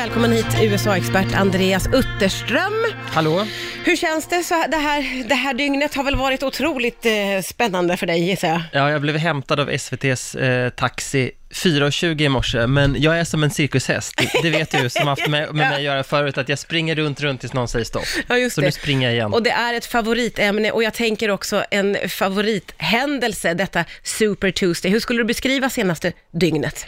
välkommen hit USA-expert Andreas Utterström. Hallå? Hur känns det? Så det, här, det här dygnet har väl varit otroligt eh, spännande för dig gissar jag? Ja, jag blev hämtad av SVTs eh, taxi 4.20 i morse, men jag är som en cirkushäst. Det, det vet du som haft med, med mig att göra förut, att jag springer runt, runt tills någon säger stopp. Ja, just Så det. nu springer jag igen. Och det är ett favoritämne och jag tänker också en favorithändelse, detta Super Tuesday. Hur skulle du beskriva senaste dygnet?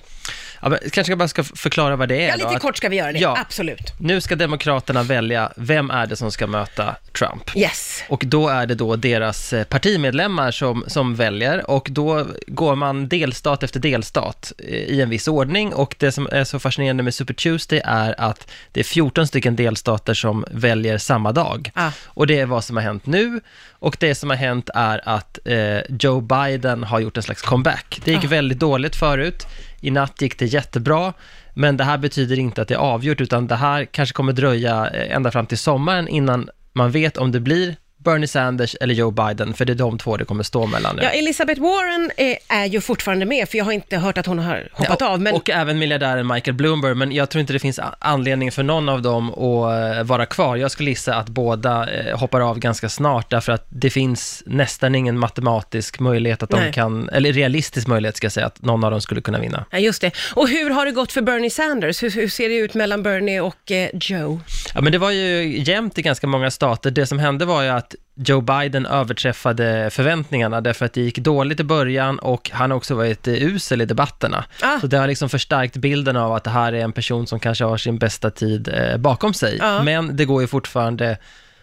Ja, men, kanske jag bara ska förklara vad det är Ja, då, lite att kort ska vi göra det. Ja. Absolut. Nu ska Demokraterna välja, vem är det som ska möta Trump? Yes. Och då är det då deras eh, partimedlemmar som, som väljer och då går man delstat efter delstat eh, i en viss ordning och det som är så fascinerande med Super Tuesday är att det är 14 stycken delstater som väljer samma dag. Ah. Och det är vad som har hänt nu och det som har hänt är att eh, Joe Biden har gjort en slags comeback. Det gick Ah. väldigt dåligt förut, i natt gick det jättebra, men det här betyder inte att det är avgjort, utan det här kanske kommer dröja eh, ända fram till sommaren innan man vet om det blir Bernie Sanders eller Joe Biden, för det är de två det kommer stå mellan nu. Ja, Elizabeth Warren är, är ju fortfarande med, för jag har inte hört att hon har hoppat Ja, av. Men Och även miljardären Michael Bloomberg, men jag tror inte det finns anledning för någon av dem att eh, vara kvar. Jag skulle gissa att båda eh, hoppar av ganska snart, därför att det finns nästan ingen matematisk möjlighet att de Nej. kan, eller realistisk möjlighet ska jag säga, att någon av dem skulle kunna vinna. Ja, just det. Och hur har det gått för Bernie Sanders? Hur, hur ser det ut mellan Bernie och eh, Joe? Ja, men det var ju jämnt i ganska många stater. Det som hände var ju att Joe Biden överträffade förväntningarna därför att det gick dåligt i början och han har också varit eh, usel i debatterna. Ah. Så det har liksom förstärkt bilden av att det här är en person som kanske har sin bästa tid eh, bakom sig. Ja. Men det går ju fortfarande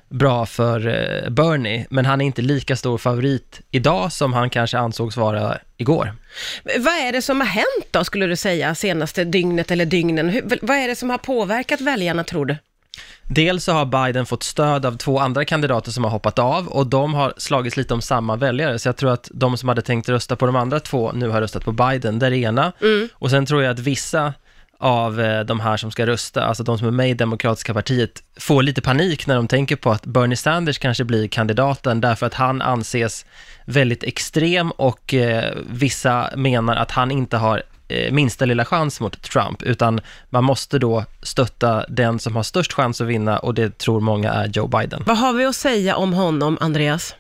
bra för eh, Bernie, men han är inte lika stor favorit idag som han kanske ansågs vara igår. Vad är det som har hänt då, skulle du säga, senaste dygnet eller dygnen? Hur, vad är det som har påverkat väljarna, tror du? Dels så har Biden fått stöd av två andra kandidater som har hoppat av och de har slagits lite om samma väljare. Så jag tror att de som hade tänkt rösta på de andra två nu har röstat på Biden, det är det ena. Och sen tror jag att vissa av eh, de här som ska rösta, alltså de som är med i Demokratiska partiet, får lite panik när de tänker på att Bernie Sanders kanske blir kandidaten därför att han anses väldigt extrem och eh, vissa menar att han inte har minsta lilla chans mot Trump, utan man måste då stötta den som har störst chans att vinna och det tror många är Joe Biden. Vad har vi att säga om honom, Andreas?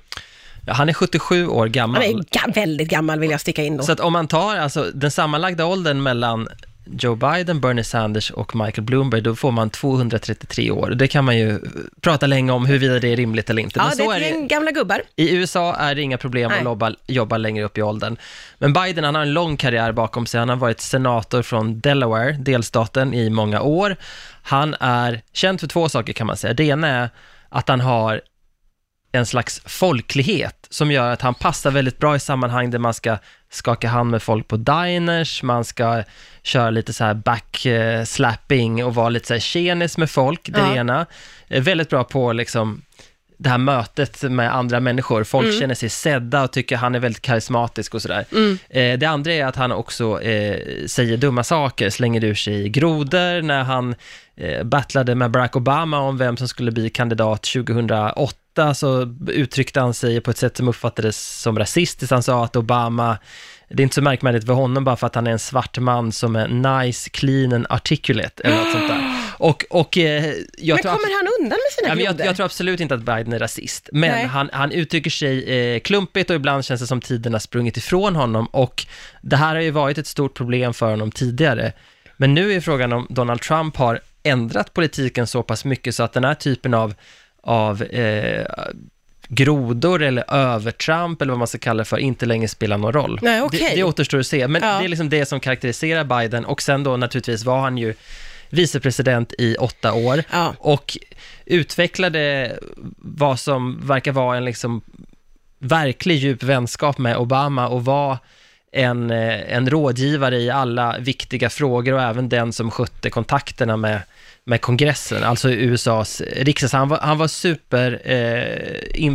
Han är 77 år gammal. Han är ga- väldigt gammal, vill jag sticka in då. Så att om man tar alltså den sammanlagda åldern mellan Joe Biden, Bernie Sanders och Michael Bloomberg, då får man 233 år. Det kan man ju eh, prata länge om huruvida det är rimligt eller inte. ja, Men det så är det. gamla gubbar. I USA är det inga problem Nej. att jobba, jobba längre upp i åldern. Men Biden, han har en lång karriär bakom sig. Han har varit senator från Delaware, delstaten, i många år. Han är känd för två saker kan man säga. Det ena är att han har en slags folklighet som gör att han passar väldigt bra i sammanhang där man ska skaka hand med folk på diners, man ska köra lite så här backslapping och vara lite så här tjenis med folk, det Ja. ena. Eh, Väldigt bra på liksom det här mötet med andra människor. Folk Mm. känner sig sedda och tycker han är väldigt karismatisk och sådär. Eh, det andra är att han också eh, säger dumma saker, slänger ur sig grodor när han eh, battlade med Barack Obama om vem som skulle bli kandidat 2008 så uttryckte han sig på ett sätt som uppfattades som rasistiskt. Han sa att Obama, det är inte så märkvärdigt för honom bara för att han är en svart man som är nice, clean and articulate eller något sånt där. Och, och eh, jag Men tror kommer han undan med sina Ja, men jag, jag tror absolut inte att Biden är rasist, men Nej. han, han uttrycker sig eh, klumpigt och ibland känns det som tiden har sprungit ifrån honom och det här har ju varit ett stort problem för honom tidigare. Men nu är frågan om Donald Trump har ändrat politiken så pass mycket så att den här typen av, av eh, grodor eller övertramp eller vad man ska kalla det för inte längre spelar någon roll. Nej, okej. det, det återstår att se, men Ja. det är liksom det som karaktäriserar Biden och sen då naturligtvis var han ju vicepresident i åtta år Ja. och utvecklade vad som verkar vara en liksom verklig djup vänskap med Obama och var en, eh, en rådgivare i alla viktiga frågor och även den som skötte kontakterna med, med kongressen, alltså USAs riksdag. Så han var, han var super eh,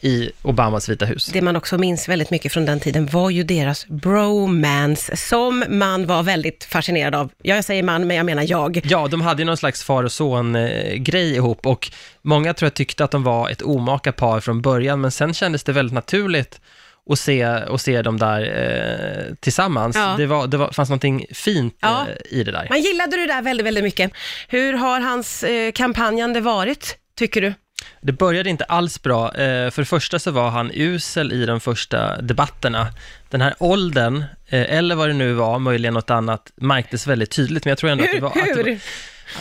i Obamas Vita hus. Det man också minns väldigt mycket från den tiden var ju deras bromance, som man var väldigt fascinerad av. Ja, jag säger man, men jag menar jag. Ja, de hade ju någon slags far och son-grej ihop och många tror jag tyckte att de var ett omaka par från början, men sen kändes det väldigt naturligt och se, och se dem där eh, tillsammans. Ja. Det, var, det var, fanns någonting fint Ja. eh, i det där. Man gillade det där väldigt, väldigt mycket. Hur har hans eh, kampanjande varit, tycker du? Det började inte alls bra. Eh, för det första så var han usel i de första debatterna. Den här åldern, eh, eller vad det nu var, möjligen något annat, märktes väldigt tydligt. Men jag tror ändå att det Hur? var... Att det var hur?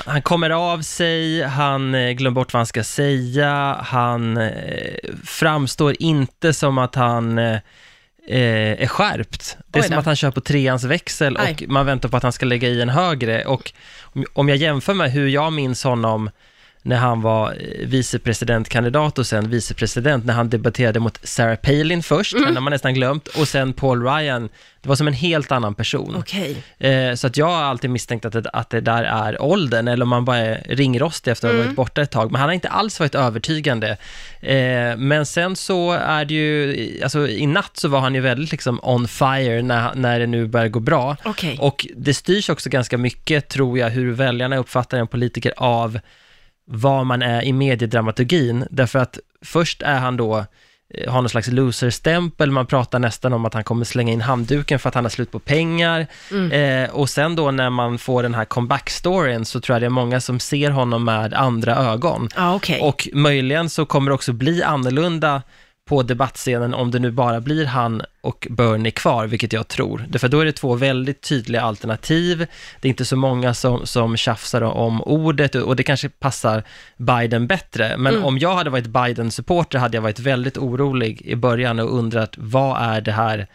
Han kommer av sig, han eh, glömmer bort vad han ska säga, han eh, framstår inte som att han eh, är skärpt. Det är som att han kör på treans växel och Aj. man väntar på att han ska lägga i en högre. Och om- om jag jämför med hur jag minns honom när han var eh, vicepresidentkandidat och sen vicepresident, när han debatterade mot Sarah Palin först, Mm. den har man nästan glömt, och sen Paul Ryan. Det var som en helt annan person. Okej. Eh, så att jag har alltid misstänkt att det, att det där är åldern, eller om man bara är ringrostig efter att ha varit borta ett tag. Men han har inte alls varit övertygande. Eh, men sen så är det ju, alltså i natt så var han ju väldigt liksom on fire när, när det nu börjar gå bra. Okej. Och det styrs också ganska mycket, tror jag, hur väljarna uppfattar en politiker av vad man är i mediedramaturgin. Därför att först är han då, eh, har någon slags loser-stämpel, man pratar nästan om att han kommer slänga in handduken för att han har slut på pengar. Eh, och sen då när man får den här comeback-storyn så tror jag det är många som ser honom med andra ögon. Ja, okej. Och möjligen så kommer det också bli annorlunda på debattscenen om det nu bara blir han och Bernie kvar, vilket jag tror. Därför då är det två väldigt tydliga alternativ. Det är inte så många som, som tjafsar om ordet och det kanske passar Biden bättre. Men Mm. om jag hade varit Biden-supporter hade jag varit väldigt orolig i början och undrat vad är det här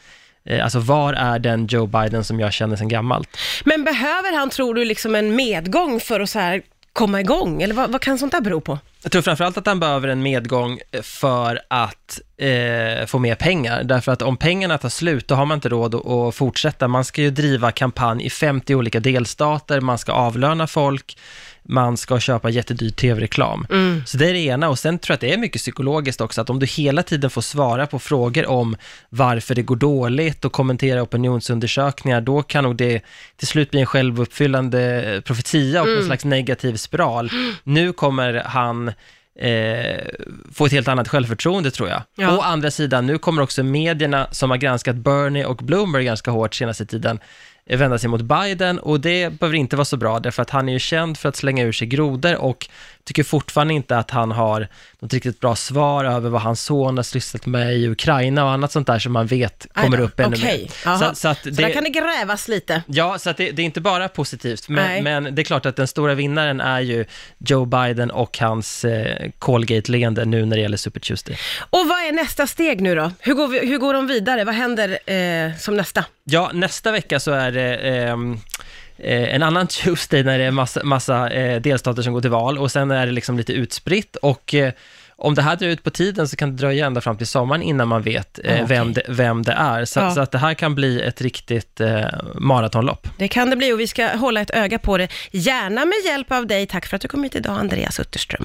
eh, Alltså var är den Joe Biden som jag känner sedan gammalt? Men behöver han, tror du, liksom en medgång för att så här komma igång? Eller vad, vad kan sånt där bero på? Jag tror framförallt att han behöver en medgång eh, för att eh, få mer pengar. Därför att om pengarna tar slut, då har man inte råd att, att fortsätta. Man ska ju driva kampanj i 50 olika delstater, man ska avlöna folk, man ska köpa jättedyr tv-reklam. Så det är det ena. Och sen tror jag att det är mycket psykologiskt också, att om du hela tiden får svara på frågor om varför det går dåligt och kommentera opinionsundersökningar, då kan nog det till slut bli en självuppfyllande profetia och en slags negativ spiral. Nu kommer han eh, få ett helt annat självförtroende tror jag. Ja. Å andra sidan, nu kommer också medierna som har granskat Bernie och Bloomberg ganska hårt senaste tiden eh, vända sig mot Biden och det behöver inte vara så bra därför att han är ju känd för att slänga ur sig grodor och tycker fortfarande inte att han har något riktigt bra svar över vad hans son har sysslat med i Ukraina och annat sånt där som man vet kommer upp ännu okej. mer. Så, så att Så där kan det grävas lite. Ja, så att det, det är inte bara positivt, men, men det är klart att den stora vinnaren är ju Joe Biden och hans eh, Colgate-leende nu när det gäller Super Tuesday. Och vad är nästa steg nu då? Hur går, vi, hur går de vidare? Vad händer eh, som nästa? Ja, nästa vecka så är det ehm, eh, en annan Tuesday när det är massa, massa eh, delstater som går till val och sen är det liksom lite utspritt och eh, om det här drar ut på tiden så kan det dröja ända fram till sommaren innan man vet eh, Ja, okej. vem, det, vem det är. Så, Ja. så att det här kan bli ett riktigt eh, maratonlopp. Det kan det bli och vi ska hålla ett öga på det, gärna med hjälp av dig. Tack för att du kom hit idag, Andreas Utterström.